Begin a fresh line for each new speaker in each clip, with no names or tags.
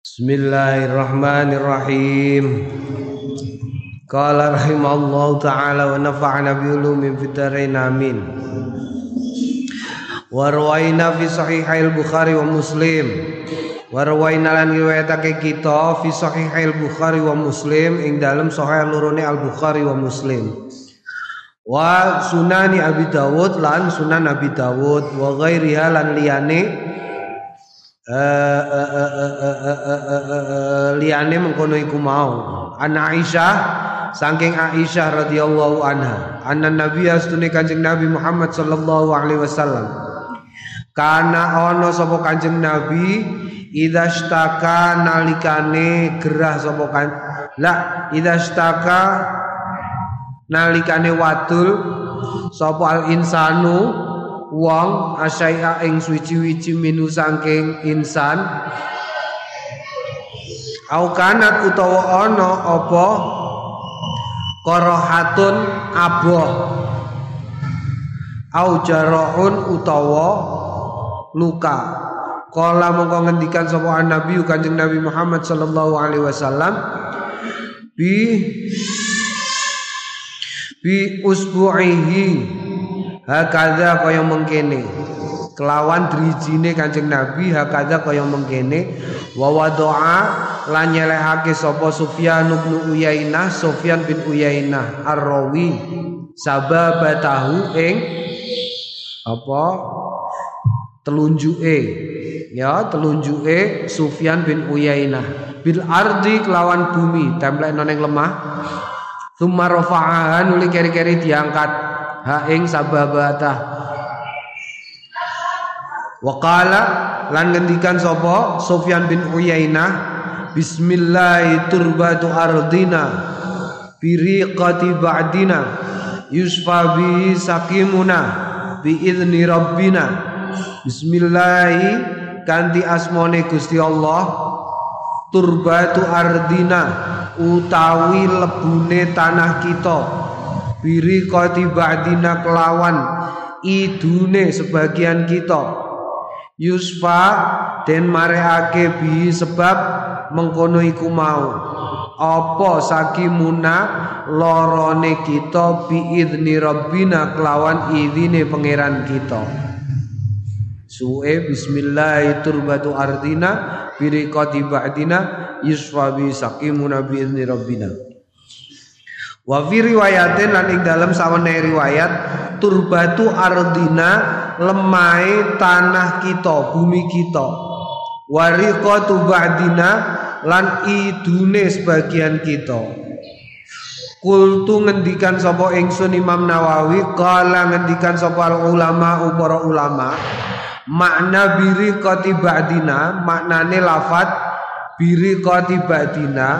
Bismillahirrahmanirrahim. Qala rahimallahu taala wa nafa'ana bi ulumin fid amin. Wa rawaina fi sahihail Bukhari wa Muslim. Wa rawaina lan riwayatake kita fi sahihail Bukhari wa Muslim ing dalem sahih lurune Al Bukhari wa Muslim. Wa sunani Abi Dawud lan sunan Abi Dawud wa ghairiha lan liyane liyane mengkono iku mau an Aisyah saking Aisyah radhiyallahu anha anna nabi astune kanjeng Nabi Muhammad sallallahu alaihi wasallam kana ana sapa kanjeng Nabi idza staka nalikane gerah sapa kan la idza staka nalikane wadul sapa al insanu wong asyai'a ing suci-wici minu saking insan. Au kanat utawa ana apa? Karahatun aboh. Au jarahun utawa luka. Kala mongko ngendikan sapa Nabi Kanjeng Nabi Muhammad sallallahu alaihi wasallam. Bi bi usbu'ihi hakadha kaya mengkene. Kelawan drijine Kanjeng Nabi hakadha kaya mengkene. Wa wadaa lan nyelehake sapa Sufyan bin Uyainah Sufyan bin Uyainah Ar-Rawi. Sababatahu ing apa? Telunjuke. Ya telunjuke Sufyan bin Uyainah. Bil ardi kelawan bumi templek noneng lemah. Summa rafa'aha nuli keri-keri diangkat ha ing sababatah. Wa qala lan ngendikan sapa? Sufyan bin Uyainah Bismillah turbatu ardina biriqati ba'dina yusfa bi sakimuna bi idzni rabbina. Bismillah kanthi asmone Gusti Allah turbatu ardina utawi lebune tanah kita biri koti ba'dina kelawan idune sebagian kita. Yusfa den mareake bi sebab mengkono iku mau. Apa sakimuna lorone kita bi idni rabbina kelawan idine pangeran kita? Suwe bismillah turbatu ardina biriqati ba'dina yusfa bi saqimuna bi idzni rabbina wa fi riwayatin lan ing dalam sawane riwayat turbatu ardina lemai tanah kita bumi kita. Wariqatu ba'dina lan idune sebagian kita. Kultu ngendikan sapa ingsun Imam Nawawi kala ngendikan sapa ulama para ulama makna biri koti ba'dina maknane lafat biri koti ba'dina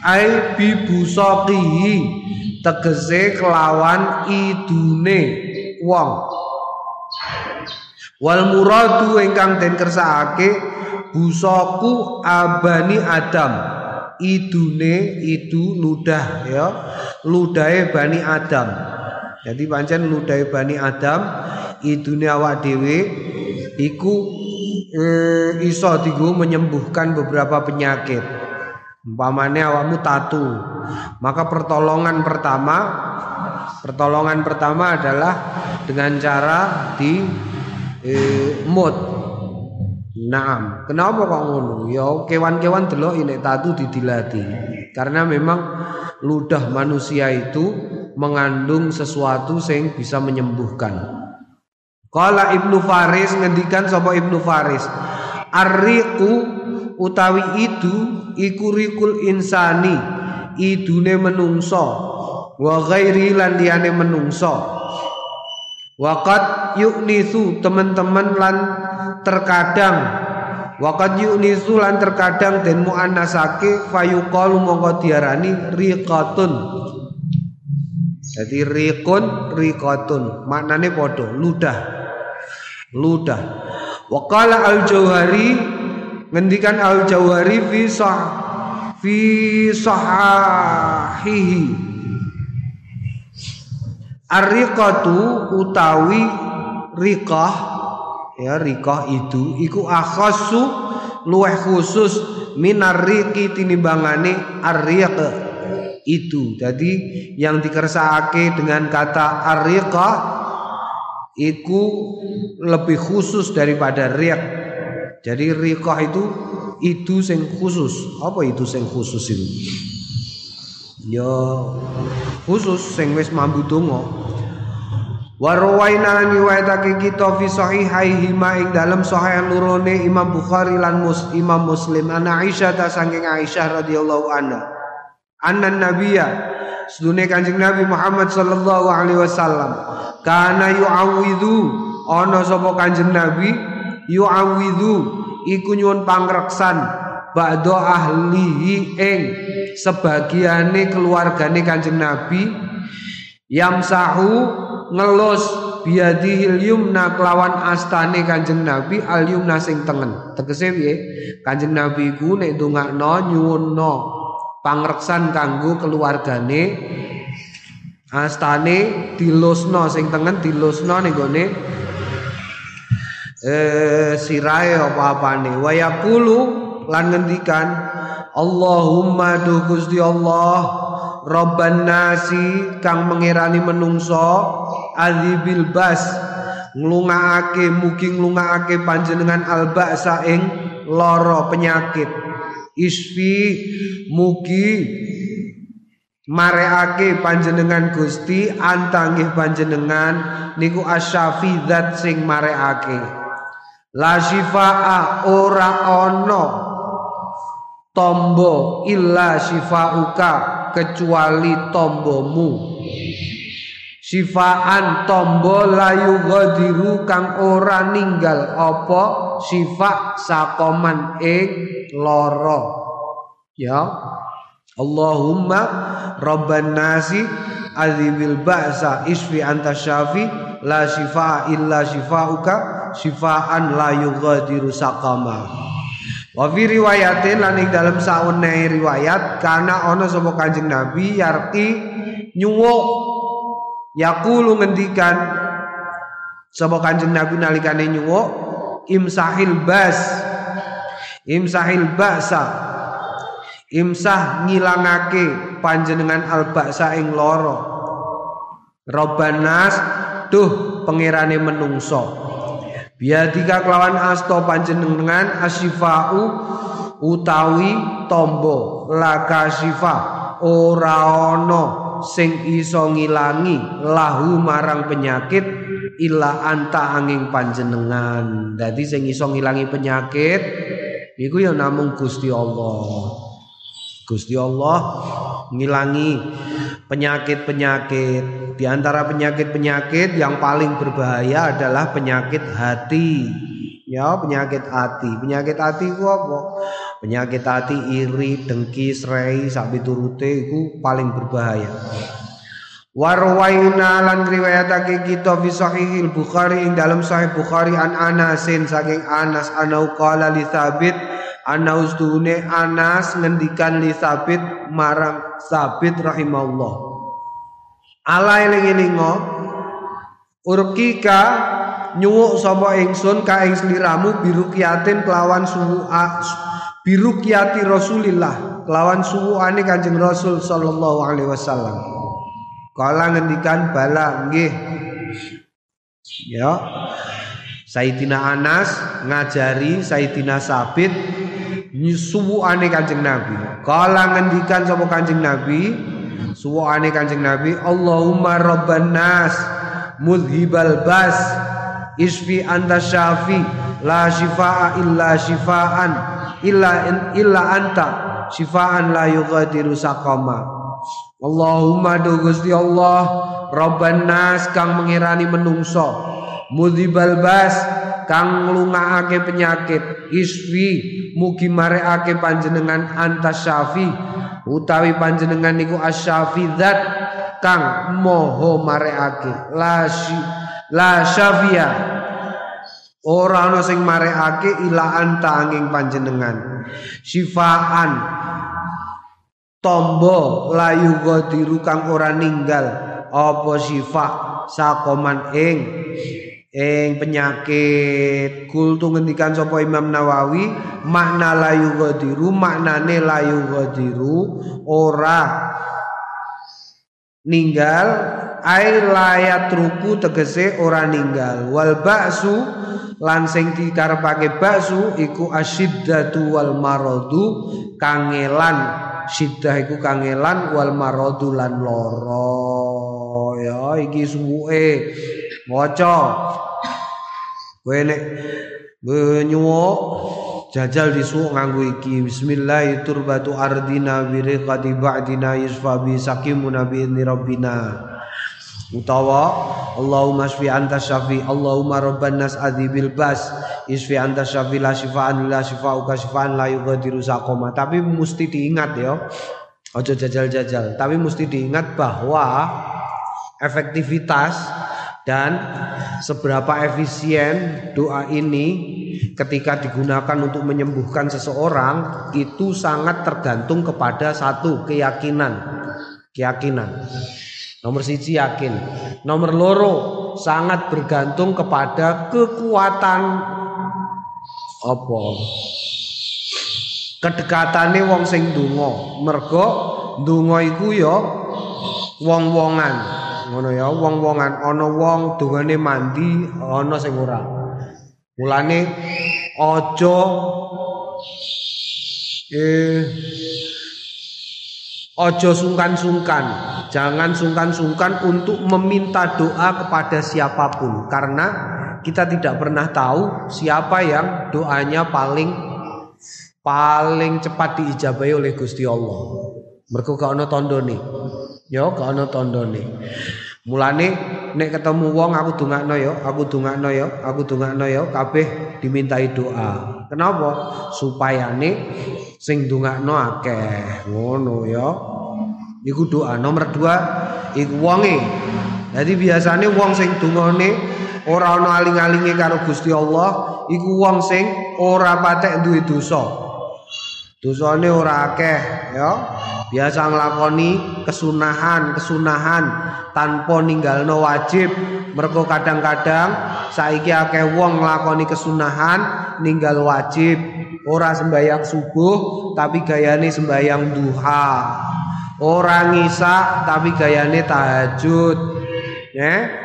ai bibusoqihi tegese kelawan idune wong. Wal muradu ingkang den kersakake busoku abani adam. Idune idu ludah ya. Ludahe bani adam. Jadi pancen ludahe bani adam idune awak dhewe iku eh, iso menyembuhkan beberapa penyakit. Umpamane awakmu tatu, maka pertolongan pertama pertolongan pertama adalah dengan cara di eh, mut. Naam, kenapa kok ngono? Ya kewan-kewan delok ini tatu didilati. Karena memang ludah manusia itu mengandung sesuatu yang bisa menyembuhkan. Kala Ibnu Faris ngendikan sapa Ibnu Faris, "Arriqu utawi itu iku rikul insani, idune menungso, wa ghairi lan liyane menungso." Waqat yuknisu teman-teman lan terkadang. Waqat yuknisu lan terkadang den muannasake fayuqalu mongko diarani riqatun. Jadi riqun riqatun. Maknane padha ludah ludah. Waqala al-Jauhari ngendikan al-Jauhari fi sah fi sahihi. Ar-riqatu utawi riqah ya riqah itu iku akhassu luweh khusus minariki tinimbangane ariq itu. Jadi yang dikersakake dengan kata ariqa iku lebih khusus daripada riq. Jadi riqah itu itu sing khusus. Apa itu sing khusus itu? Ya khusus sing wis mambu donga. Warwaina riwayatake kita fi sahihaihi ma ing dalam sahih lurone Imam Bukhari lan Imam Muslim ana Aisyah ta saking Aisyah radhiyallahu anha. Anna nabiyya sedune Kanjeng Nabi Muhammad sallallahu alaihi wasallam kana yu'awidhu ana sapa Kanjeng Nabi yu'awidhu iku nyuwun pangreksan ba'da ahlihi ing sebagiane keluargane Kanjeng Nabi yamsahu ngelus biadihil yumna kelawan astane Kanjeng Nabi al yumna sing tengen. Tegese piye? Kanjeng Nabi ku nek ndongakno nyuwunno pangreksan kanggo keluargane. Astane dilusno sing tengen dilusno ning gone eh sirahe apa-apane. Wa yaqulu lan ngendikan Allahumma du Gusti Allah Robban nasi kang mengirani menungso adzibil bas nglungaake mugi nglungaake panjenengan alba ing loro penyakit isfi mugi mareake panjenengan Gusti antangih panjenengan niku asyafi zat sing mareake la syifaa ora ono tombo illa syifauka kecuali tombomu. Sifaan tombo layu gadiru kang ora ninggal apa sifa sakoman ing loro. Ya. Allahumma rabban nasi azibil ba'sa isfi anta syafi la shifa illa shifauka shifaan la yughadiru saqama. Wa fi riwayatin lan ing dalem saune riwayat kana ana sapa Kanjeng Nabi yarti nyuwuk. Yaqulu ngendikan sapa Kanjeng Nabi nalikane nyuwuk imsahil bas imsahil ba'sa. Imsah ngilangake panjenengan al ba'sa ing loro. Robbanas duh pangerane menungso. Biadika kelawan asto panjenengan asifau utawi tombo. Laka sifa ora sing iso ngilangi lahu marang penyakit illa anta angin panjenengan. Dadi sing iso ngilangi penyakit iku ya namung Gusti Allah. Gusti Allah ngilangi penyakit-penyakit. Di antara penyakit-penyakit yang paling berbahaya adalah penyakit hati. Ya, penyakit hati. Penyakit hati itu apa? Penyakit hati iri, dengki, serai, sabi turute itu paling berbahaya. Warwaina lan riwayatake kita fi sahihil Bukhari ing dalam sahih Bukhari an Anasin saking Anas anau qala li Thabit ana ustune Anas ngendikan li Sabit marang Sabit rahimahullah. Ala eling-elingo urkika nyuwuk sapa ingsun ka ing sliramu birukiatin kelawan suwu birukiati Rasulillah kelawan suwuane Kanjeng Rasul sallallahu alaihi wasallam kala ngendikan bala nggih ya Sayyidina Anas ngajari Sayyidina Sabit ane Kanjeng Nabi. Kala ngendikan sapa Kanjeng Nabi, ane Kanjeng Nabi, Allahumma rabban nas mudhibal bas isfi anta syafi la shifaa illa shifaan illa illa anta shifaan la yughadiru saqama. Allahumma do Gusti Allah rabban nas kang mengirani menungso. Mudhibal bas kang nglungaake penyakit. Iswi mugi mareake panjenengan antas syafi. Utawi panjenengan niku asyafi zat kang moho mareake la si, la syafia. Ora ana sing mareake ila anta angin panjenengan. Sifaan tombo layu godiru kang ora ninggal apa sifat sakoman ing ing penyakit? Kultu ngendikan sapa Imam Nawawi makna layu gadiru maknane layu gadiru ora ninggal air layat ruku tegese ora ninggal. Wal lan sing dikarepake baksu iku asyiddatu wal maradu kangelan siddah iku kangelan wal maradu lan loro ya iki suwuke. Maca. Kowe nek nyuwuk jajal disuwuk nganggo iki. Bismillah turbatu ardina bi riqati ba'dina yusfa bi sakimuna bi rabbina utawa Allahumma shfi anta syafi Allahumma rabban nas adzibil bas isfi anta syafi la syifaan la syifauka syifaan la yughadiru saqoma. Tapi mesti diingat ya ojo jajal-jajal. Tapi mesti diingat bahwa efektivitas dan seberapa efisien doa ini ketika digunakan untuk menyembuhkan seseorang itu sangat tergantung kepada satu keyakinan. Keyakinan Nomor siji yakin. Nomor loro sangat bergantung kepada kekuatan apa? Kedekatane wong sing donga. Mergo donga iku ya wong-wongan. Ngono ya, wong-wongan. Ana wong dongane mandi, ana sing ora. Mulane aja eh Ojo sungkan-sungkan, jangan sungkan-sungkan untuk meminta doa kepada siapa pun karena kita tidak pernah tahu siapa yang doanya paling paling cepat diijabahi oleh Gusti Allah. Mergo gak ana tandane. Ya, gak ana tandane. Mulane nek ketemu wong aku dongakno ya, aku dongakno ya, aku dongakno ya, kabeh dimintai doa. Kenapa? Supayane sing ndongakno akeh ngono ya. Iku doa nomor dua iku wonge. Jadi biasanya wong sing dungane ora ana aling-alinge karo Gusti Allah iku wong sing ora patek duwe dosa. Dosane ora akeh ya. Biasa nglakoni kesunahan kesunahan tanpa ninggalno wajib mergo kadang-kadang saiki akeh wong nglakoni kesunahan ninggal wajib ora sembayang subuh tapi gayane sembayang duha ora ngisa tapi gayane tahajud ya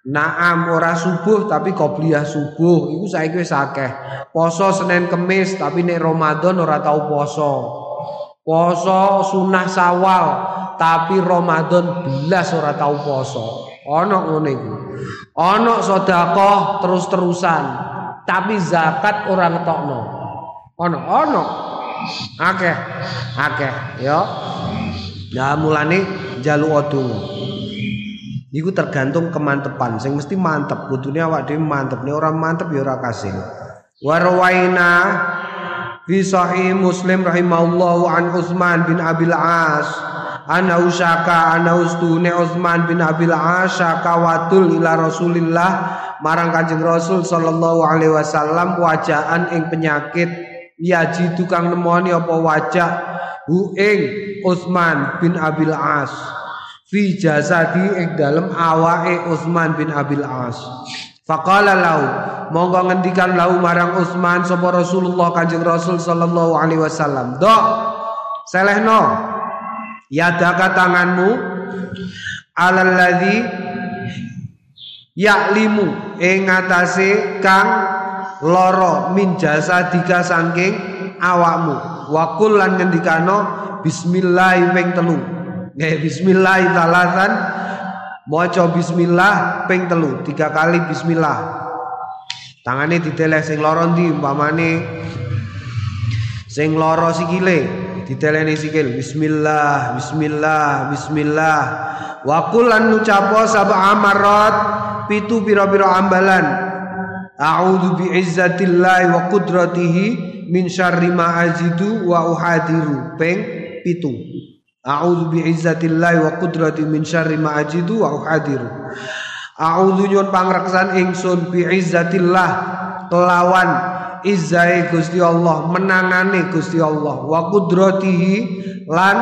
Naam ora subuh tapi qobliyah subuh iku saiki wis akeh. Poso Senin Kemis tapi nek Ramadan ora tau poso. Poso sunah Sawal tapi Ramadan belas ora tau poso. Ana ngono iku. Ana sedekah terus-terusan tapi zakat ora ngetokno. ono ono akeh akeh ya. Nah mulane jalu odonga Iku tergantung kemantepan. Sing mesti mantep kudune awak dhewe mantep. Nek ora mantep ya ora kasil. Warwaina fi muslim rahimahullahu an Utsman bin Abil As ana usaka ana ustune Utsman bin Abil As syakawatul ila Rasulillah marang Kanjeng Rasul sallallahu alaihi wasallam wajaan ing penyakit. Yaji tukang nemoni apa wajah hu ing Utsman bin Abil As. Fi jasadi ing dalem awake Utsman bin Abil As. Faqala lau monggo ngendikan lau marang Utsman sapa Rasulullah Kanjeng Rasul sallallahu alaihi wasallam. Dok selehno yadaka tanganmu alalladzi yaklimu ing ngatasé kang loro min jasa dika saking awakmu. Wakul lan ngendikano bismillah ping telu. Nggih bismillah talatan maca bismillah ping telu tiga kali bismillah. Tangane diteleh sing loro ndi umpamane sing loro sikile diteleni sikil bismillah bismillah bismillah wakul lan ngucapo pitu pira-pira ambalan A'udzu bi'izzatillahi wa qudratihi min syarri ma ajidu wa uhadiru. Peng pitu. A'udzu bi'izzatillahi wa qudratihi min syarri ma ajidu wa uhadiru. A'udzu nyun pangreksan ingsun bi'izzatillah kelawan izzai Gusti Allah, menangane Gusti Allah, wa qudratihi lan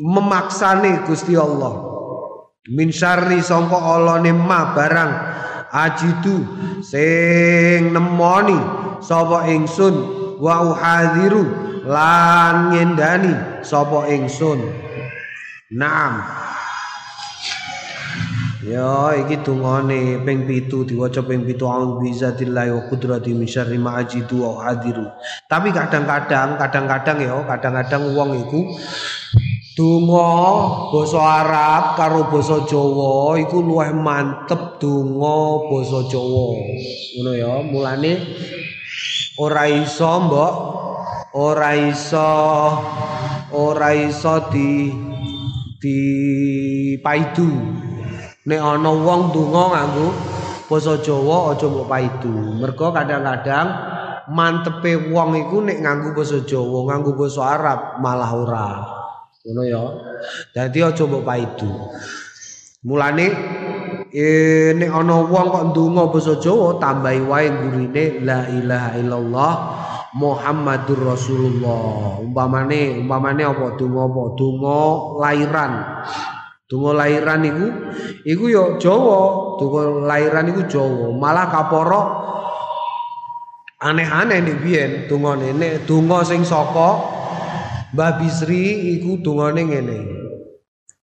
memaksane Gusti Allah. Min syarri sangka Allah ma barang ajidu sing nemoni sapa ingsun. Wa uhadiru lan ngendani sapa ingsun. Naam Ya iki dungane ping 7 diwaca ping 7 aun bizatillah wa qudrati min syarri ma ajidu wa hadiru. Tapi kadang-kadang kadang-kadang ya kadang-kadang wong iku donga basa Arab karo basa Jawa iku luwih mantep donga basa Jawa. Ngono ya, mulane ora iso mbok ora iso ora iso di di paidu nek ana wong donga nganggo basa Jawa aja mbok paidu. Mergo kadang-kadang mantepe wong iku nek nganggo basa Jawa nganggo basa Arab malah ora. Ngono ya. Dadi aja mbok paidu. Mulane eh, nek ana wong kok ndonga basa Jawa tambahi wae gurine la ilaha illallah Muhammadur Rasulullah. Umpamane umpamane apa donga apa donga lairan Donga lairan iku iku ya Jawa, donga lairan iku Jawa. Malah kaporo aneh-aneh nek biyen dongane nek donga sing saka Mbah Bisri iku dongane ngene.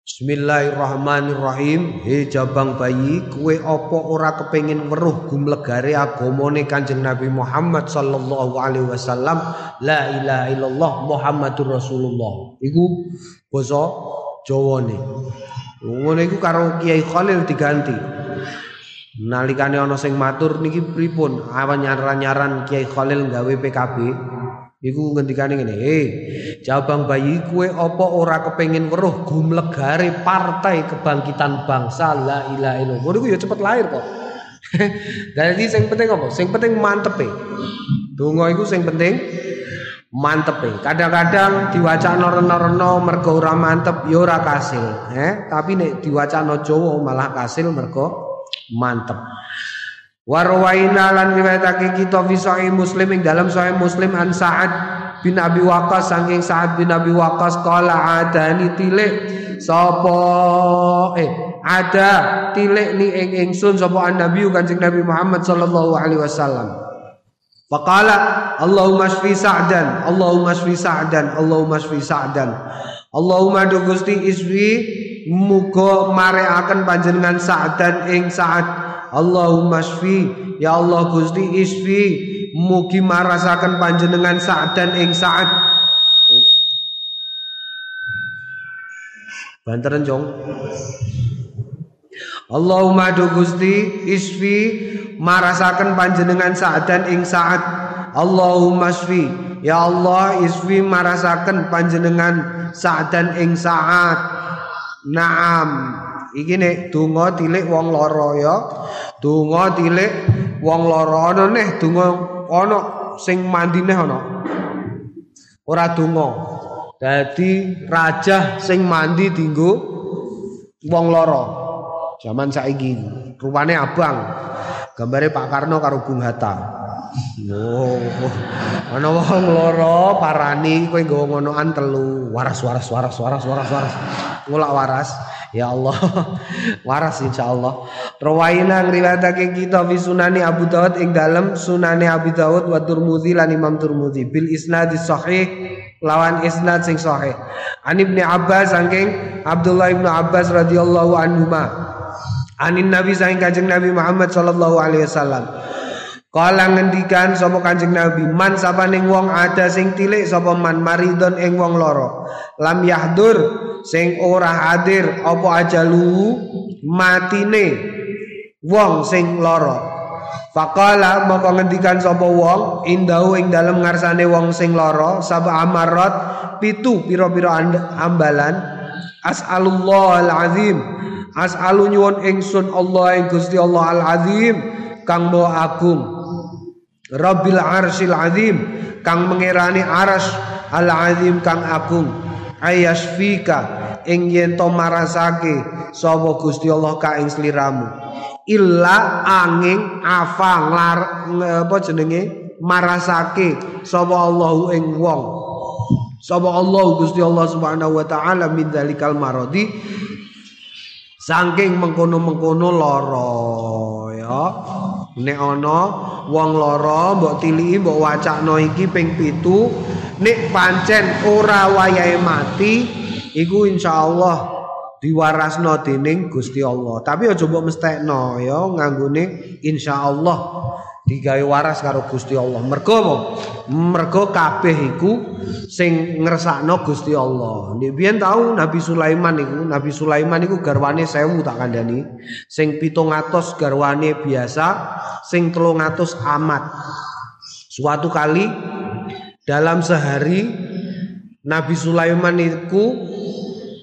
Bismillahirrahmanirrahim. He jabang bayi, kue opo ora kepengin weruh gumlegare agamane Kanjeng Nabi Muhammad sallallahu alaihi wasallam, la ilaha illallah Muhammadur Rasulullah. Iku basa Jawane. Ngono iku karo Kiai Khalil diganti. Nalikane ana sing matur niki pripun? Awan nyaran-nyaran Kiai Khalil gawe PKB. Iku ngendikane ngene, "He, Jabang bayi kue apa ora kepengin weruh gumlegare Partai Kebangkitan Bangsa la ilaha illallah." Ngono iku ya cepet lahir kok. Dadi sing penting apa? Sing penting mantepe. Donga iku sing penting mantep. Kadang-kadang diwacana rena-rena mergo ora mantep ya ora kasil, eh tapi nek diwacana Jawa malah kasil mergo mantep. Warwaina lan riwayatake kita fi Muslim ing dalam sahih Muslim an Sa'ad bin Abi Waqqas saking Sa'ad bin Abi Waqqas qala adani tilik sapa eh ada tilik ni ing ingsun sapa an Nabi Kanjeng Nabi Muhammad sallallahu alaihi wasallam. Faqala Allahumma shfi sa'dan Allahumma shfi sa'dan Allahumma shfi sa'dan. Allahumma do Gusti iswi muga mareaken panjenengan sa'dan ing saat Allahumma shfi ya Allah Gusti iswi mugi marasaken panjenengan sa'dan ing saat Banteran jong Allahumma do Gusti isfi marasaken panjenengan sa'dan ing saat. Allahumma isfi. Ya Allah isfi marasaken panjenengan sa'dan ing saat. Naam. Iki nek donga tilik wong lara ya. Donga tilik wong lara ana neh donga ana sing mandi neh ana. Ora donga. Dadi raja sing mandi dinggo wong lara Zaman saiki rupane abang. Gambare Pak Karno karo Bung Hatta. Oh, ana wong loro parani kowe nggawa ngonoan telu. Waras waras waras waras waras waras. Ngulak waras. Ya Allah, waras insyaallah. Rawaina ngriwayatake kita fi sunani Abu Dawud ing dalem sunane Abu Dawud wa Turmudi lan Imam bil isnad sahih lawan isnad sing sahih. An Ibnu Abbas saking Abdullah Ibnu Abbas radhiyallahu anhu Anin Nabi saing Kanjeng Nabi Muhammad sallallahu alaihi wasallam. Kala ngendikan sapa Kanjeng Nabi, man sapaning wong ada sing tilik sapa man maridon ing wong loro. Lam yahdur sing ora hadir apa ajalu matine wong sing loro. Faqala moko ngendikan sapa wong indau ing dalem ngarsane wong sing loro saba amarat pitu pira-pira ambalan as'alullah al-azim As'alu nyuwun ingsun Allah ing Gusti Allah Al Azim kang maha agung. Rabbil Arsyil Azim kang mengerani aras Al Azim kang agung. Ayasfika ing yen to marasake sapa Gusti Allah ka ing sliramu. Illa angin afang lar apa jenenge marasake sapa Allahu ing wong. Sapa Allah Gusti Allah Subhanahu wa taala min dzalikal maradi Saking mengkono-mengkono loro ya. Nek ana wong lara mbok tiliki mbok wacakno iki ping pitu nek pancen ora wayahe mati iku insyaallah diwarasno dening Gusti Allah. Tapi aja mbok mestekno ya nganggone insyaallah digawe waras karo Gusti Allah. Mergo apa? Mergo kabeh iku sing Gusti Allah. Nek biyen tau Nabi Sulaiman iku, Nabi Sulaiman iku garwane 1000 tak kandhani. Sing 700 garwane biasa, sing 300 amat. Suatu kali dalam sehari Nabi Sulaiman itu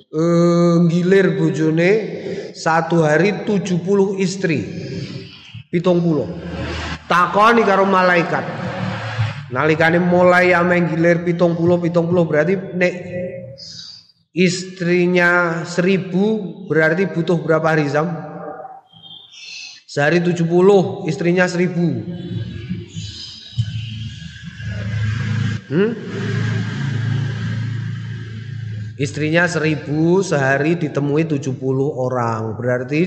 eh, ngilir bojone satu hari 70 istri. Pitung puluh. Takoni karo malaikat. Nalikane mulai ameng gilir pitung puluh pitung puluh berarti nek istrinya seribu berarti butuh berapa hari zam? Sehari tujuh puluh istrinya seribu. Hmm? Istrinya seribu sehari ditemui 70 orang Berarti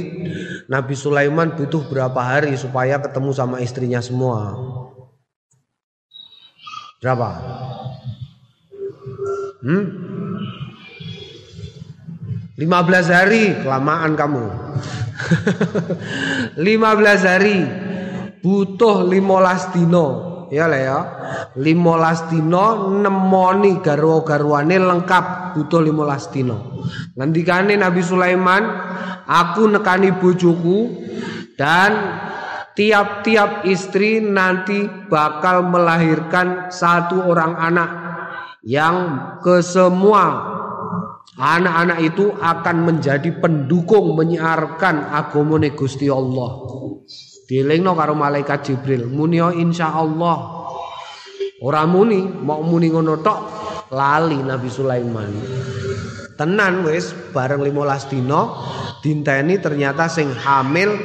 Nabi Sulaiman butuh berapa hari supaya ketemu sama istrinya semua Berapa? Hmm? 15 hari kelamaan kamu 15 hari butuh 15 dino ya lah ya. 15 dino nemoni garwa-garwane lengkap butuh 15 dino ngendikane Nabi Sulaiman aku nekani bojoku dan tiap-tiap istri nanti bakal melahirkan satu orang anak yang kesemua anak-anak itu akan menjadi pendukung menyiarkan agamane Gusti Allah Dilingno karo malaikat Jibril, muni insyaallah. Ora muni, mau muni ngono tok lali Nabi Sulaiman. Tenan wis bareng 15 dina dinteni ternyata sing hamil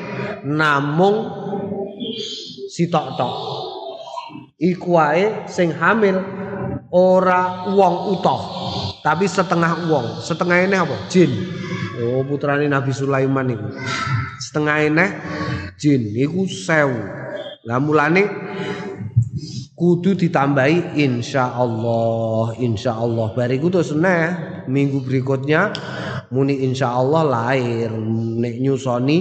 namung sitok-tok. Iku wae sing hamil ora wong utuh, tapi setengah wong. Setengah ini apa? Jin. Oh, putrane Nabi Sulaiman iku. Setengah ini jin iku sewu. Lah mulane kudu ditambahi insyaallah insyaallah. Bariku terus nah minggu berikutnya muni insyaallah lahir. Nek nyusoni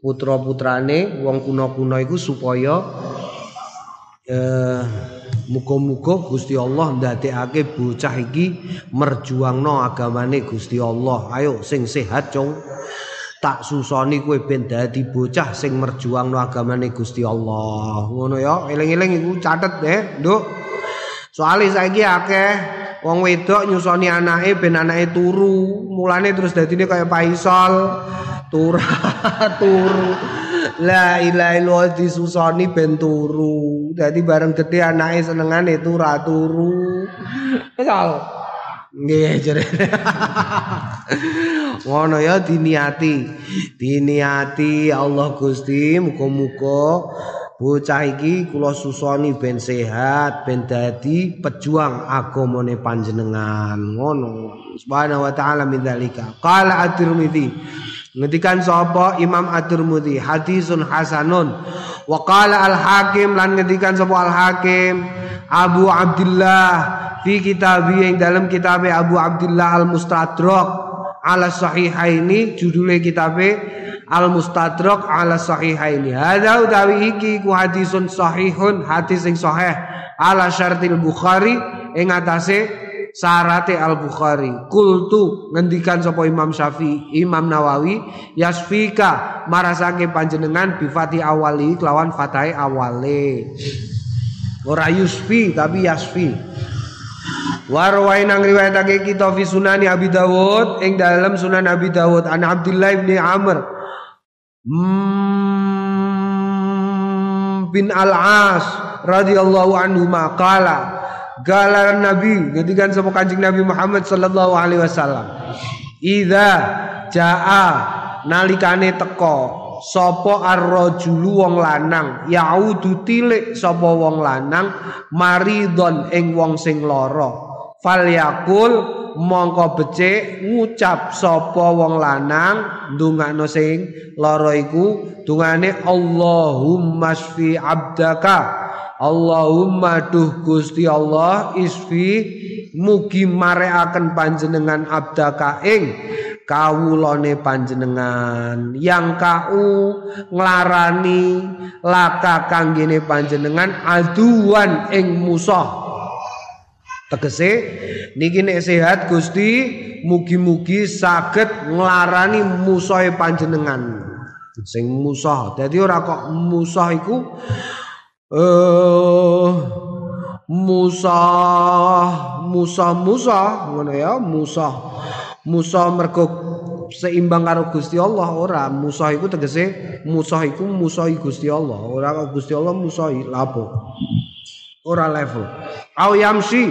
putra putrane wong kuno kuno iku supaya eh, muga-muga Gusti Allah ndadekake bocah iki merjuangno agamane Gusti Allah. Ayo sing sehat cung tak susoni kue ben dadi bocah sing merjuangno agamane Gusti Allah. Ngono ya, eling-eling iku catet deh, Nduk. Soale saiki akeh wong wedok nyusoni anake ben anake turu, mulane terus dadine kaya paisol, turu turu. La ilaha illallah disusoni ben turu. Dadi bareng gede anake senengane turu turu. Kesal. Nggih jarene. Ngono ya diniati. Diniati Allah Gusti muga-muga bocah iki kula susoni ben sehat, ben dadi pejuang agamane panjenengan. Ngono. Subhanahu wa taala min dzalika. Qala at-Tirmidzi Ngetikan sapa Imam At-Tirmidzi hadisun hasanun wa qala al-Hakim lan ngetikan sapa al-Hakim Abu Abdullah fi kitabi yang dalam kitab Abu Abdullah Al-Mustadrak ala sahihaini judulnya kitab Al-Mustadrak ala sahihaini. Hadza utawi iki ku hadisun sahihun hadis sing sahih ala syartil Bukhari ing atase Sarate Al Bukhari kultu ngendikan sapa Imam Syafi'i Imam Nawawi yasfika marasake panjenengan bifati awali kelawan fathai awale. Ora yusfi tapi yasfi Warwai nang riwayatake kita fi sunani Abi Dawud ing dalam sunan Abi Dawud an Abdullah bin Amr hmm, bin Al-As radhiyallahu anhu maqala Galar Nabi ketika sama kancing Nabi Muhammad sallallahu alaihi wasallam. Idza jaa nalikane teko sapa ar-rajulu wong lanang? Yaudu tilik sapa wong lanang? Maridon ing wong sing lara. Fal yakul mongko becik ngucap sapa wong lanang? Ndongakno sing lara iku dungane Allahumma shfi abdaka. Allahumma duh Gusti Allah isfi. Mugi mareaken panjenengan abdaka ing kawulane panjenengan. Yang kau nglarani laka kanggene panjenengan aduan ing musuh. Tegese niki nek sehat Gusti mugi-mugi saged nglarani musuhe panjenengan. Sing musuh. Dadi ora kok musuh iku eh musah musah musah ngono ya musah musah mergo seimbang karo Gusti Allah ora. Musah iku tegese musah iku musahi Gusti Allah. Ora Gusti Allah musahi lapo ora level. Au yamsi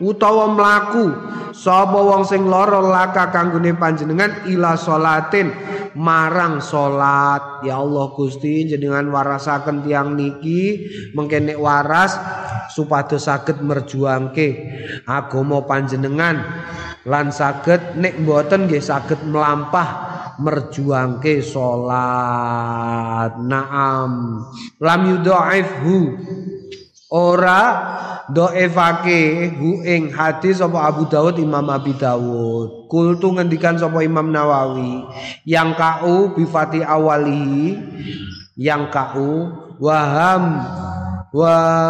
utawa mlaku sapa wong sing lara laka kanggone panjenengan ila salatin marang salat. Ya Allah Gusti jenengan warasaken tiang niki mengkene waras supados saged merjuangke agama panjenengan lan saged nek mboten nggih saged melampah merjuangke salat. Naam. Lam yudhaifhu ora doefake hu ing hadis sapa Abu Dawud Imam Abi Dawud. Kultu ngendikan sapa Imam Nawawi yang kau bifati awali yang kau waham wahamzin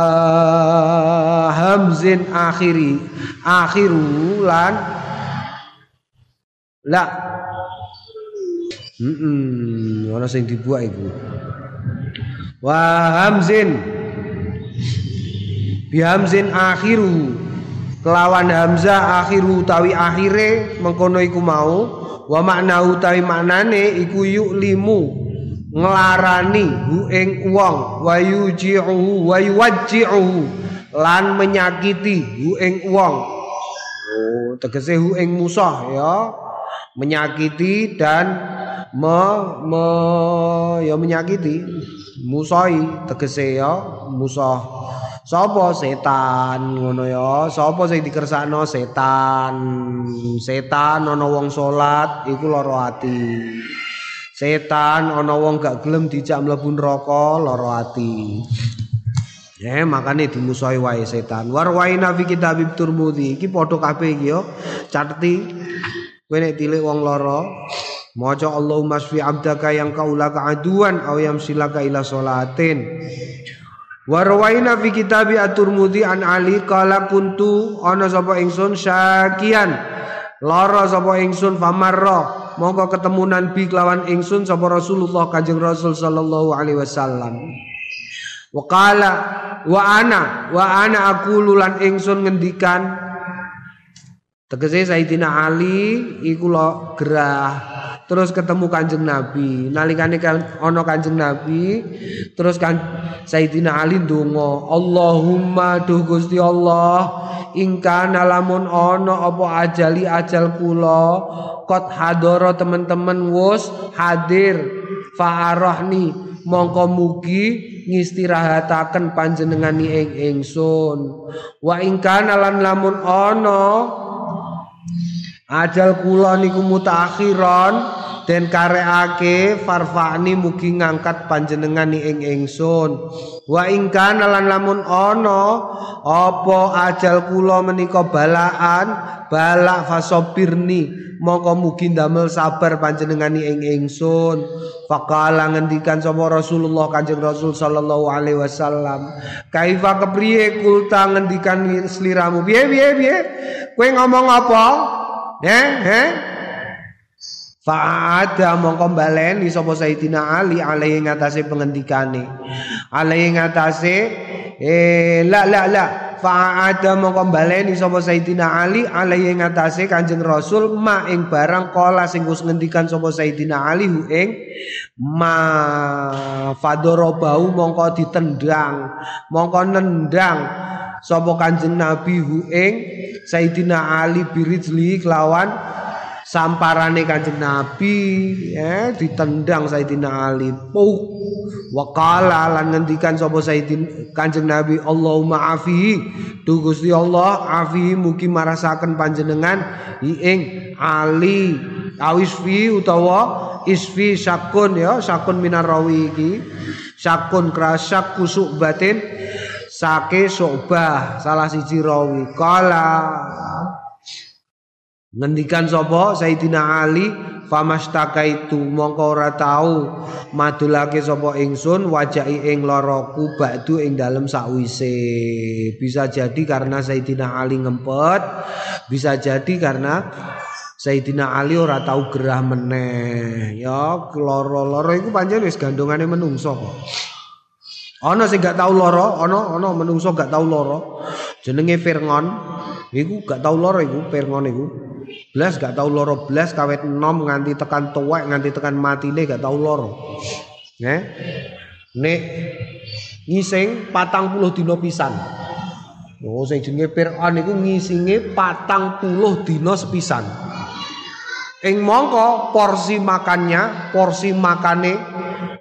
akhiri akhiru lan la. Hmm, ana sing dibuat iku. Wahamzin bihamzin akhiru kelawan hamzah akhiru utawi akhire mengkono iku mau. Wa makna utawi maknane iku limu nglarani hu ing wong. Wa yuji'uhu wa yuwajji'uhu lan menyakiti hu ing wong. Oh tegese hu ing musuh ya. Menyakiti dan me, me ya menyakiti. Musai tegese ya musuh Sapa setan ngono ya? Sapa sing dikersakno setan? Setan ana wong salat iku lara ati. Setan ana wong gak gelem dijak mlebu neraka lara ati. Ya makane dimusuhi wae setan. Warwaina fi kitab Turmudi iki padha kabeh iki yo. Cateti kowe nek tilik wong lara maca Allahumma shfi abdaka yang kaulaka aduan aw yamsilaka ila salatin. Warwaina fi kitabi At-Tirmidzi an Ali qala kuntu ana sapa ingsun syakian. Lara sapa ingsun famarra. Mongko ketemunan bi kelawan ingsun sapa Rasulullah Kanjeng Rasul sallallahu alaihi wasallam. Wa qala wa ana wa ana aku lulan ingsun ngendikan tegese Sayyidina Ali iku lo gerah terus ketemu kanjeng Nabi. Nalikane kan ono kanjeng Nabi. Terus kan Sayyidina Ali ndonga Allahumma duh Gusti Allah ingka lamun ono apa ajali ajal kula kot hadoro teman-teman wus hadir fa'arahni mongko mugi ngistirahataken panjenengani ing ingsun. Wa ingka lan lamun ono ajal kula niku mutakhiran den kareake farfani mugi ngangkat panjenengan ing ingsun. Wa ingkana lan lamun ana apa ajal kula menika balaan balak fasobirni mongko mugi ndamel sabar panjenengan ing ingsun. Faqala ngendikan sapa Rasulullah Kanjeng Rasul sallallahu alaihi wasallam kaifa kepriye kulta? Ngendikan sliramu. Piye piye piye? Kowe ngomong apa? Eh eh Fa'ada mongko baleni sapa Sayyidina Ali alaihi ngatasé pengendikane. Alaihi ngatasé eh la la la fa'ada mongko baleni sapa Sayyidina Ali alaihi ngatasé Kanjeng Rasul ma ing barang kala sing wis ngendikan sapa Sayyidina Ali hu ing ma fadorobau mongko ditendang mongko nendang sapa Kanjeng Nabi hu ing Sayyidina Ali birijli kelawan samparane Kanjeng Nabi ya ditendang Sayyidina Ali. Puk wa qala lan ngendikan sapa Sayyidin Kanjeng Nabi Allahumma afihi tu Gusti Allah afihi mugi marasaken panjenengan. Ing ali. Awis fi utawa isfi syakun ya syakun minar rawi iki. Syakun krasak kusuk batin sake sobah salah siji rawi. Kala ngendikan sapa Sayyidina Ali itu mongko ora tau madulake sapa ingsun wajahi ing loroku ba'du ing dalem sakwise bisa jadi karena Sayyidina Ali ngempet bisa jadi karena Sayyidina Ali ora tau gerah meneh ya loro-loro iku pancen wis gandongane menungso kok Ana sing gak tau lara, ana ana menungso gak tau lara. Jenenge Firngon. Iku gak tau lara iku Firngon iku. Blas gak tau loro blas kawet enom nganti tekan tuwek nganti tekan matine gak tau loro. Nggih. Nek ngising 40 dina pisan. Oh sing jenenge Fir'aun iku ngisinge 40 dina sepisan. Ing mongko porsi makannya, porsi makane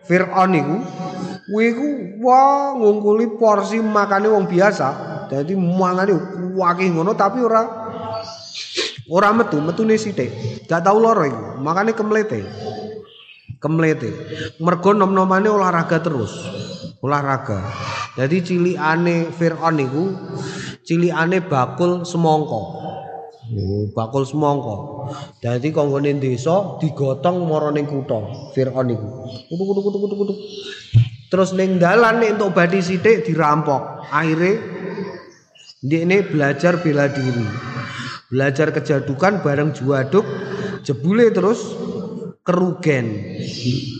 Fir'aun iku kuwi ku wah ngungkuli porsi makane wong biasa. Dadi mangane wakih ngono tapi ora Ora metu, metune sithik. Gak tau lara iku. Makane kemlete. Kemlete. Mergo nom-nomane olahraga terus. Olahraga. Jadi cilikane Firaun iku cilikane bakul semongko. Oh, bakul semongko. Dadi konggone desa digotong mara ning kutha Firaun iku. Kutu kutu kutu kutu kutu. Terus ning dalan nek entuk badi sithik dirampok. Akhire ini belajar bela diri. Belajar kejadukan bareng juaduk jebule terus kerugen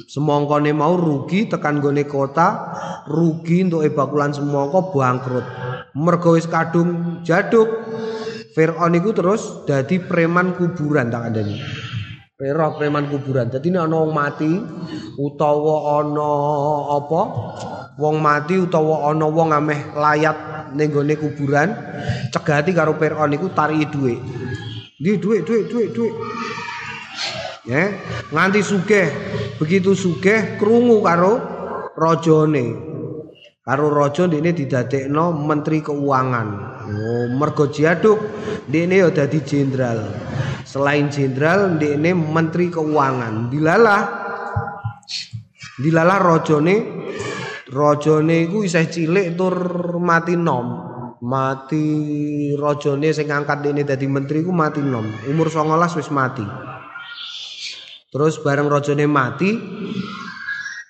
semongkone mau rugi tekan gone kota rugi untuk ebakulan semongko bangkrut mergo wis kadung jaduk Fir'aun itu terus dadi preman kuburan tak ada nih Pero preman kuburan. Jadi nek ana mati utawa ana apa? Wong mati utawa ana wong ameh layat ning gone kuburan cegati karo Firaun iku tariki dhuwit. Nggih dhuwit dhuwit dhuwit dhuwit. Ya, nganti sugih. Begitu sugih krungu karo rajane. Karo raja ndekne didadekno menteri keuangan. Oh, mergo jiaduk ndekne ya dadi jenderal. Selain jenderal ndekne menteri keuangan. Dilalah Dilalah rajane Rajane iku isih cilik tur mati nom. Mati rajane sing ngangkat dene dadi menteri iku mati nom. Umur 19 wis mati. Terus bareng rajane mati,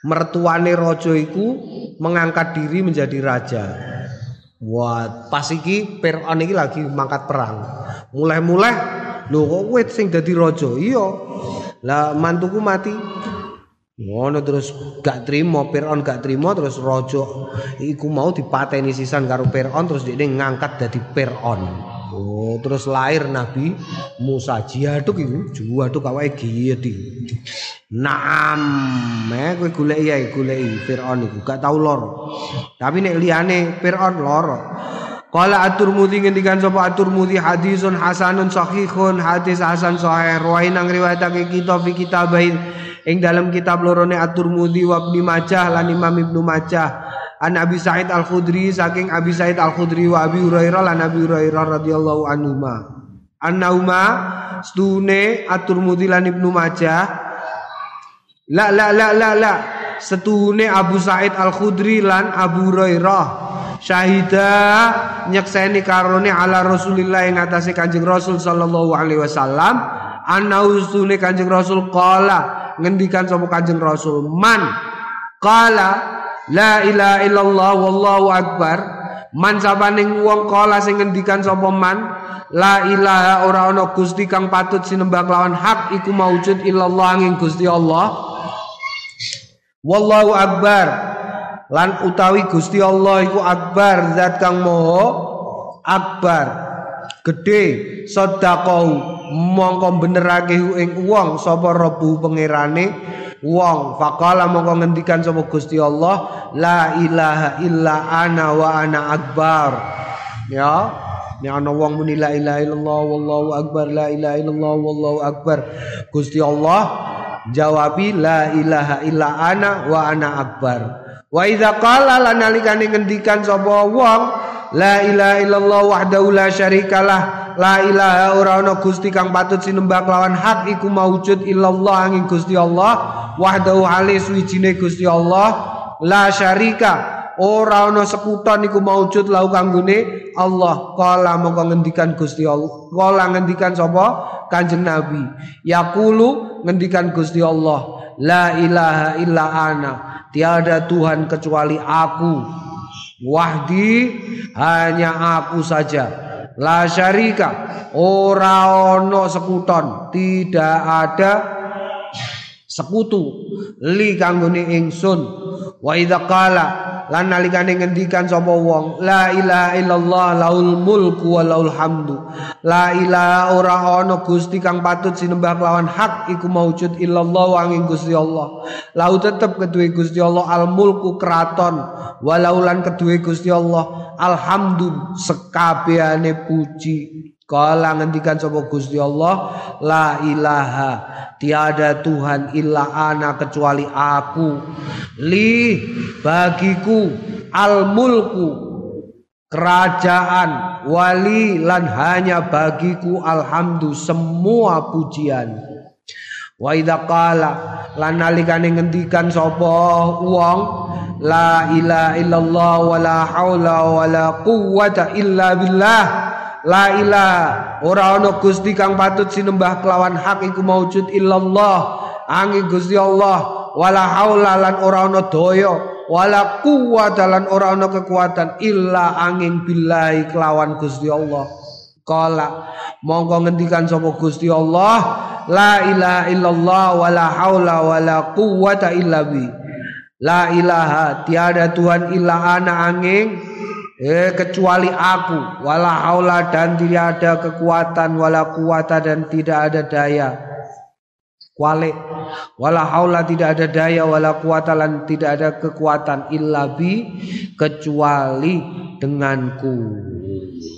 mertuane raja iku mengangkat diri menjadi raja. Wah, pas iki Firaun iki lagi mangkat perang. Mulai-mulai lho kok kowe sing dadi raja? Iya. Lah mantuku mati. Ngono terus gak trimo Firaun gak trimo terus raja iku mau dipateni sisan karo Firaun terus dia ngangkat dadi Firaun. Oh, terus lahir Nabi Musa jihaduk iku, jihaduk awake giyeti. Naam, eh kowe golek ya golek Firaun iku gak tau loro. Tapi nek liyane Firaun loro. Qala At-Tirmidzi ngendikan sapa At-Tirmidzi hadisun hasanun sahihun hadis hasan sahih riwayat nang riwayatake kita fi kitabain ing dalam kitab lorone At-Tirmidzi wa Ibnu Majah lan Imam Ibnu Majah. An Abi Sa'id Al-Khudri saking Abi Sa'id Al-Khudri wa Abi Hurairah lan Abi Hurairah radhiyallahu anhu ma annauma stune At-Tirmidzi lan Ibnu Majah. La la la la la. Setune Abu Sa'id Al-Khudri lan Abu Hurairah. Syahida nyekseni karone ala Rasulillah ing atase Kanjeng Rasul sallallahu alaihi wasallam ana usune Kanjeng Rasul qala ngendikan sapa Kanjeng Rasul man qala la ilaha illallah wallahu akbar. Man sabaning wong kala sing ngendikan sapa man la ilaha ora ana gusti kang patut sinembah lawan hak iku maujud illallah angin Gusti Allah. Wallahu akbar. Lan utawi Gusti Allah iku akbar zat kang moho akbar. Gede sedekah mongko benerake ing wong sapa rebu pangerane? Wong faqala mongko ngendikan sapa Gusti Allah la ilaha illa ana wa ana akbar. Ya nek ana wong muni la ilaha illallah wallahu akbar la ilaha illallah wallahu akbar. Gusti Allah jawabi la ilaha illa ana wa ana akbar. Wa idza qala lan nalikane ngendikan sapa wong la ilaha illallah wahdahu la syarikalah la ilaha ora ana gusti kang patut sinembah kelawan hak iku maujud illallah angin Gusti Allah wahdahu halis wijine Gusti Allah. La syarika ora ana sekuton iku maujud lau kanggone Allah. Kala mongko ngendikan Gusti Allah. Kala ngendikan sapa? Kanjeng Nabi. Yaqulu ngendikan Gusti Allah. La ilaha illa ana. Tiada Tuhan kecuali aku. Wahdi hanya aku saja. La syarika. Ora ono sekuton, tidak ada sekutu li kanggone ingsun. Wa idza qala lan nalikane ngendikan sapa wong la ilaha illallah laul mulku wa laul hamdu. La ilaha ora ana gusti kang patut sinembah kelawan hak iku maujud illallah wanging Gusti Allah. Lau tetep kedue Gusti Allah al mulku kraton walaulan kedue Gusti Allah alhamdu sekabehane puji Kala ngendikan sapa Gusti Allah la ilaha tiada Tuhan illa ana kecuali aku. Li bagiku al mulku kerajaan wali lan hanya bagiku alhamdu semua pujian. Wa idza qala lan nalikane ngendikan sapa wong la ilaha illallah wala haula wala quwwata illa billah La ilaha ora ana Gusti kang patut sinembah kelawan hak iku maujud illallah. Angin Gusti Allah. Wala haula lan ora ana daya. Wala quwwata lan ora ana kekuatan illa angin billahi kelawan Gusti Allah. Kala monggo ngendikan sapa Gusti Allah. La ilaha illallah wala haula wala quwwata illa bi La ilaha tiada Tuhan illa ana angin Eh kecuali aku wala haula dan tidak ada kekuatan wala kuwata dan tidak ada daya. Kuali wala haula tidak ada daya wala kuwata dan tidak ada kekuatan illa bi kecuali denganku.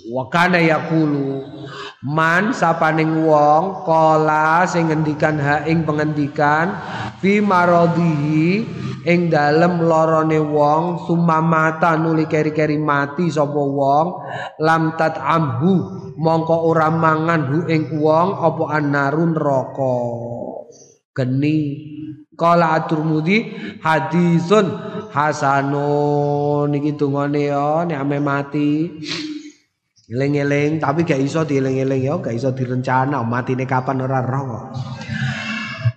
Wa kana yaqulu man sapaning wong kala sing ngendikan ha ing pengendikan fi maradhihi ing dalem lorone wong sumamata nuli keri-keri mati sapa wong lam tat amhu mongko ora mangan hu ing wong apa anarun neraka. Geni. Kala aturmudi hadisun hasanun. Iki dungane ya nek ame mati Eling-eling tapi gak iso dieling-eling ya, gak iso direncana matine kapan ora roh kok.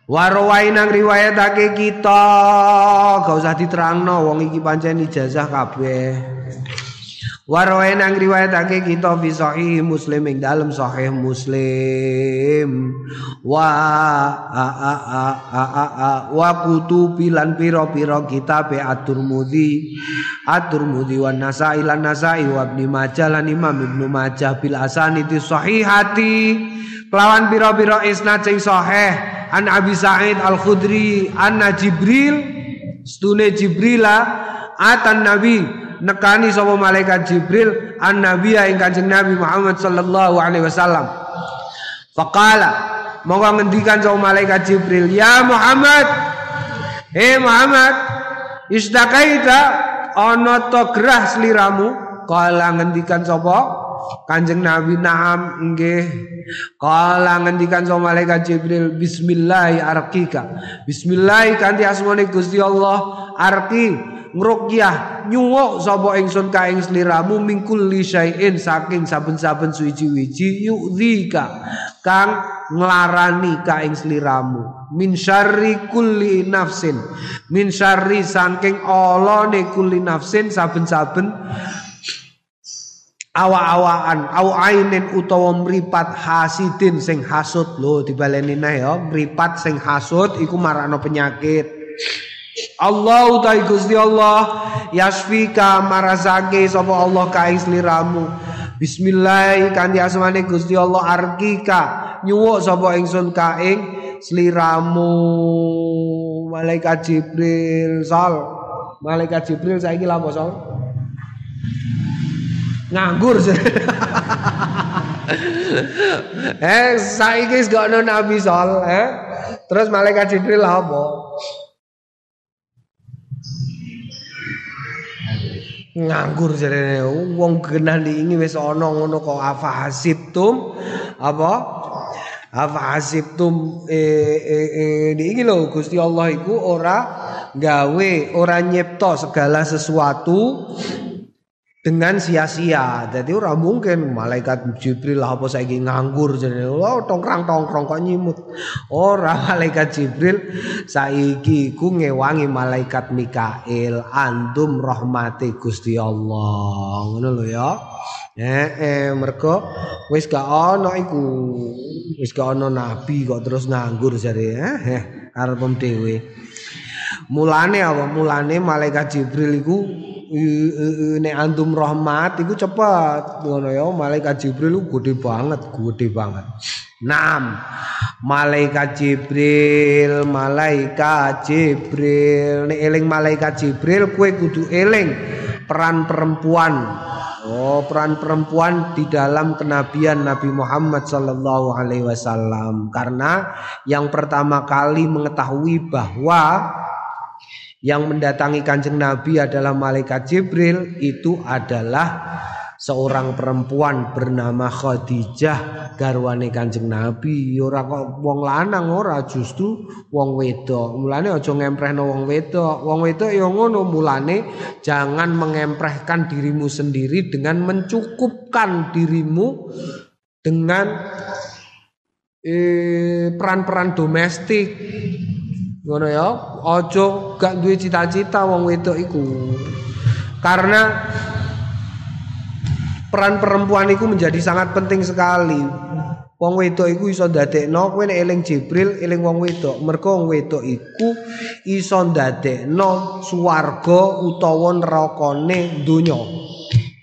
Warwai nang riwayatake kita, gak usah diterangno wong iki pancen ijazah kabeh. Warwai nang riwayatake kita fi sahih Muslim ing dalem sahih Muslim. Wa a a a a a, a wa kutubi lan pira-pira kitab At-Tirmidzi. At-Tirmidzi wa Nasai lan Nasai wa Ibnu Majah lan Imam Ibnu Majah bil asanidi sahihati. Kelawan pira-pira isnad sing sahih an Abi Sa'id Al-Khudri anna Jibril stune Jibrila atan Nabi nekani sapa malaikat Jibril an nabiya ing Kanjeng Nabi Muhammad sallallahu alaihi wasallam. Faqala monggo ngendikan sapa malaikat Jibril, "Ya Muhammad, Hei Muhammad, istakaita ana to gerah sliramu?" Kala ngendikan sapa? Kanjeng Nabi Naam nggih. Kala ngendikan sapa malaikat Jibril, "Bismillah arkika." Bismillah kanthi asmane Gusti Allah arki ngruqyah nyuwuk sapa ingsun ka ing sliramu mingkul syai'in saking saben-saben suwiji-wiji yu'dzika kang nglarani ka ing sliramu min syarri kulli nafsin min syarri saking olone kulli nafsin saben-saben awa-awaan au ainin utawa mripat hasidin sing hasud. Lho dibaleni nae ya mripat sing hasud iku marakno penyakit Allah utai Gusti Allah. Yasfika marasake sapa Allah ka sliramu. Bismillah kanthi asmane Gusti Allah. Arkika nyuwuk sapa ingsun ka ing sliramu. Malaikat Jibril sal. Malaikat Jibril saiki lha sal? Nganggur eh saiki gak ono nabi sol eh? Terus malaikat Jibril apa nganggur jarene. Wong genah ini wis ana ngono kok. Afa hasibtum apa? Afa hasibtum eh, eh, eh, iki lho Gusti Allah iku ora gawe ora nyipta segala sesuatu dengan sia-sia. Jadi ora mungkin malaikat Jibril lah apa saiki nganggur jadi oh tongkrang-tongkrong kok nyimut. Ora malaikat Jibril saiki ku ngewangi malaikat Mikail andum rahmati Gusti Allah. Ngono lho ya. Eh, eh mergo wis gak ana iku. Wis gak ana nabi kok terus nganggur jare eh, eh arep dhewe. Mulane apa? Mulane malaikat Jibril iku nek antum rahmat iku cepat ngono ya malaikat jibril gede banget gede banget. Naam. Malaikat jibril malaikat jibril. Nek eling malaikat jibril kue kudu eling peran perempuan. Oh, peran perempuan di dalam kenabian Nabi Muhammad Sallallahu Alaihi Wasallam. Karena yang pertama kali mengetahui bahwa yang mendatangi kanjeng Nabi adalah malaikat Jibril itu adalah seorang perempuan bernama Khadijah garwane kanjeng Nabi. Ora kok wong lanang ora justru wong wedok. Mulane aja ngemprehno wong wedok. Wong wedok ya ngono mulane jangan mengemprehkan dirimu sendiri dengan mencukupkan dirimu dengan eh, peran-peran domestik ngono ya aja gak duwe cita-cita wong wedok iku. Karena peran perempuan itu menjadi sangat penting sekali. Wong wedok iku iso ndadekno kowe nek eling Jibril eling wong wedok. Mergo wong wedok iku iso ndadekno swarga utawa nerakane donya.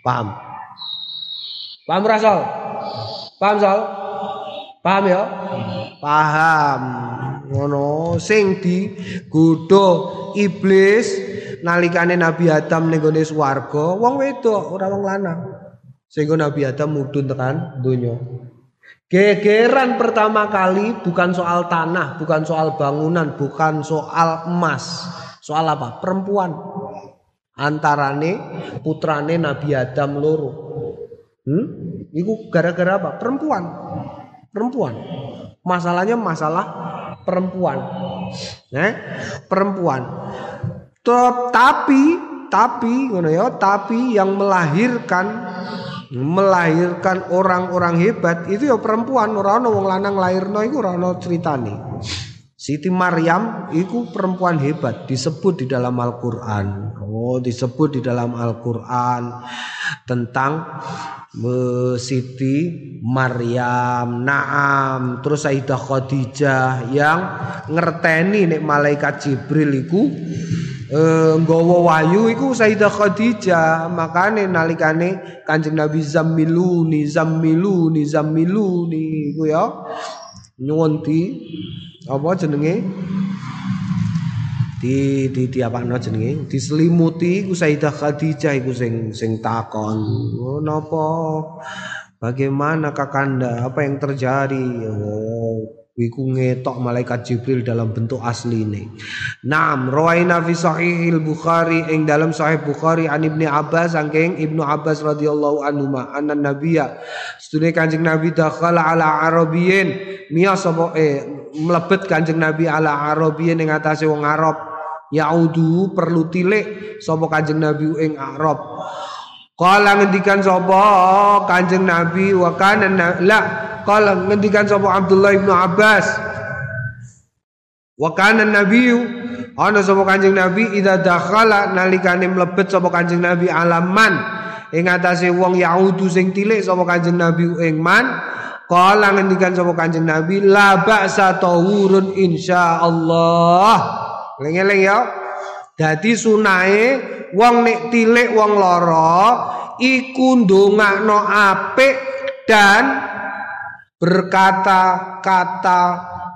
Paham? Paham rasal paham sal paham ya? Paham ngono sing digodha iblis nalikane Nabi Adam ning gone swarga wong wedok ora wong lanang sehingga Nabi Adam mudhun tekan donya gegeran pertama kali bukan soal tanah bukan soal bangunan bukan soal emas soal apa perempuan antarane putrane Nabi Adam loro hmm? Iku gara-gara apa? Perempuan. Perempuan. Masalahnya masalah perempuan. Nah, perempuan. Tetapi tapi ngono ya, tapi yang melahirkan melahirkan orang-orang hebat itu ya perempuan ora ono wong lanang lahirno iku ora ono critane. Siti Maryam itu perempuan hebat disebut di dalam Al-Qur'an. Oh, disebut di dalam Al-Qur'an tentang Siti Maryam, Naam, terus Sayyidah Khadijah yang ngerteni nek malaikat Jibril iku nggawa wahyu iku Sayyidah Khadijah. Makane nalikane Kanjeng Nabi zammiluni zammiluni zammiluni iku ya nyuwun apa jenenge? Di di di apa no jenenge? Diselimuti ku Sayyidah Khadijah iku sing sing takon. Oh, napa? Bagaimana kakanda? Apa yang terjadi? Oh Iku ngetok malaikat Jibril dalam bentuk asli ini. Naam, rawaina fi sahihil Bukhari ing dalam sahih Bukhari an Ibnu Abbas saking Ibnu Abbas radhiyallahu anhu ma anna nabiyya sedune Kanjeng Nabi dakhala ala arabiyyin miya sapa eh mlebet Kanjeng Nabi ala arabiyyin ing atase wong Arab yaudu perlu tilik sapa Kanjeng Nabi ing Arab. Kala ngendikan sapa Kanjeng Nabi wa kana la kala ngendikan sapa Abdullah bin Abbas. Wa kana Nabi ana sapa Kanjeng Nabi idza dakhala nalikane mlebet sapa Kanjeng Nabi alaman ing atase wong Yahudi sing tilik sapa Kanjeng Nabi ing man ngendikan sapa Kanjeng Nabi la ba'sa tawurun insyaallah Eling-eling ya. Dadi sunae wong nek tilik wong lara iku ndongakno apik dan berkata-kata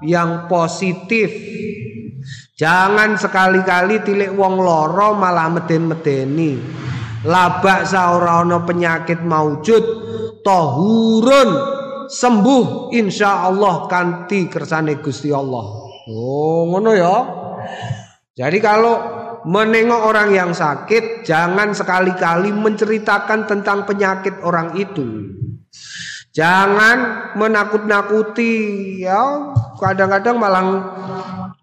yang positif. Jangan sekali-kali tilik wong loro malah meden-medeni. Labak saora ana penyakit maujud tohurun sembuh insya Allah kanti kersane Gusti Allah. Oh ngono ya. Jadi kalau menengok orang yang sakit, jangan sekali-kali menceritakan tentang penyakit orang itu. Jangan menakut-nakuti ya. Kadang-kadang malah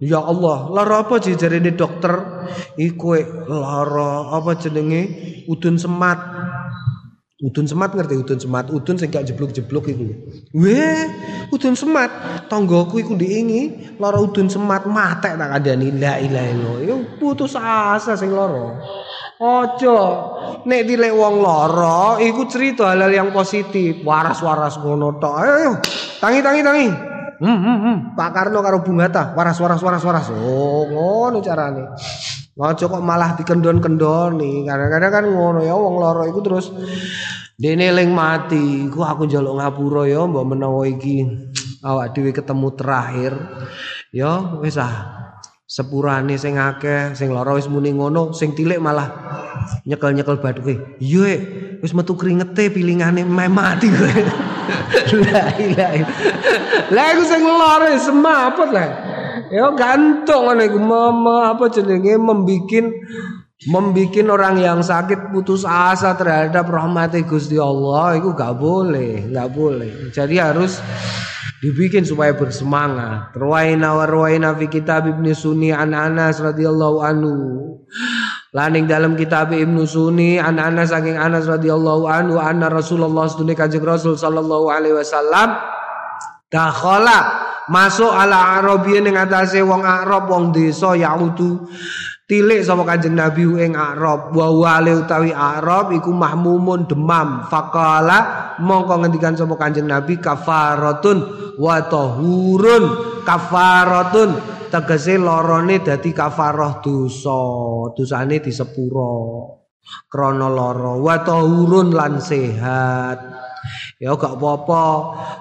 Ya Allah, lara apa sih ini dokter? Iku lara apa jenenge udun semat. Udun semat ngerti udun semat, udun sing gak jeblok-jeblok iku. Weh, udun semat. Tanggoku iku diingi lara udun semat matek tak kandhani la ilaha illallah. Ya putus asa sing lara. Ojo nek dilek wong lara iku cerita hal-hal yang positif, waras-waras ngono tok. Ayo, ayo. Tangi tangi tangi. Hmm, hmm, hmm. Pak Karno karo Bung Hatta, waras waras waras waras. Oh, ngono carane. Ngojo kok malah dikendon-kendon nih. Kadang-kadang kan ngono ya wong loro iku terus dene eling mati. Ku aku njaluk ngapura ya mbok menawa iki awak dhewe ketemu terakhir. Ya wis ah. Sepurane sing akeh, sing lara wis muni ngono, sing tilik malah nyekel-nyekel bathuke. Iya, wis metu kringete pilingane meh mati kowe. La ilaha Lah iku sing lara semaput lah. Ya gantung ngono iku apa jenenge membikin membikin orang yang sakit putus asa terhadap rahmat Gusti Allah itu gak boleh, gak boleh. Jadi harus dibikin supaya bersemangat. Ruwaina wa ruwaina fi kitab Ibnu Sunni an Anas radhiyallahu anhu. Laning dalam kitab Ibnu Sunni an Anas saking Anas radhiyallahu anhu anna Rasulullah sedune Kanjeng Rasul sallallahu alaihi wasallam dakhala masuk ala Arabiyyin ing atase wong Arab wong desa Yahudu tilik sapa Kanjeng Nabi ing Arab. Wa wale utawi Arab iku mahmumun demam. Faqala mongko ngendikan sapa Kanjeng Nabi kafaratun wa tahurun. Kafaratun. Tegese lorone dadi kafarah dosa. Dosane disepuro. Krana lara. Wa tahurun lan sehat ya gak apa-apa.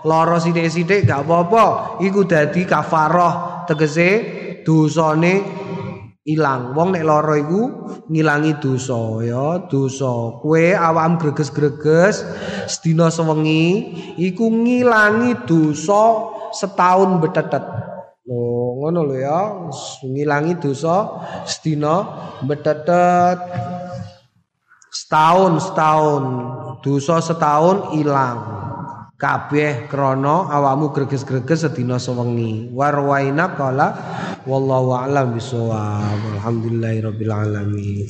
Lara sithik-sithik gak apa-apa. Iku dadi kafarah. Tegese dosane ilang. Wong nek lara iku ngilangi dosa ya. Dosa. Kue awam greges-greges sedina sewengi iku ngilangi dosa setahun betetet oh ngono lho ya. Ngilangi dosa sedina betetet setahun setahun dosa setahun ilang. Kabeh krana awakmu greges-greges sedina sewengi. Warwaina kala wallahu a'lam bisawab alhamdulillahirabbil alamin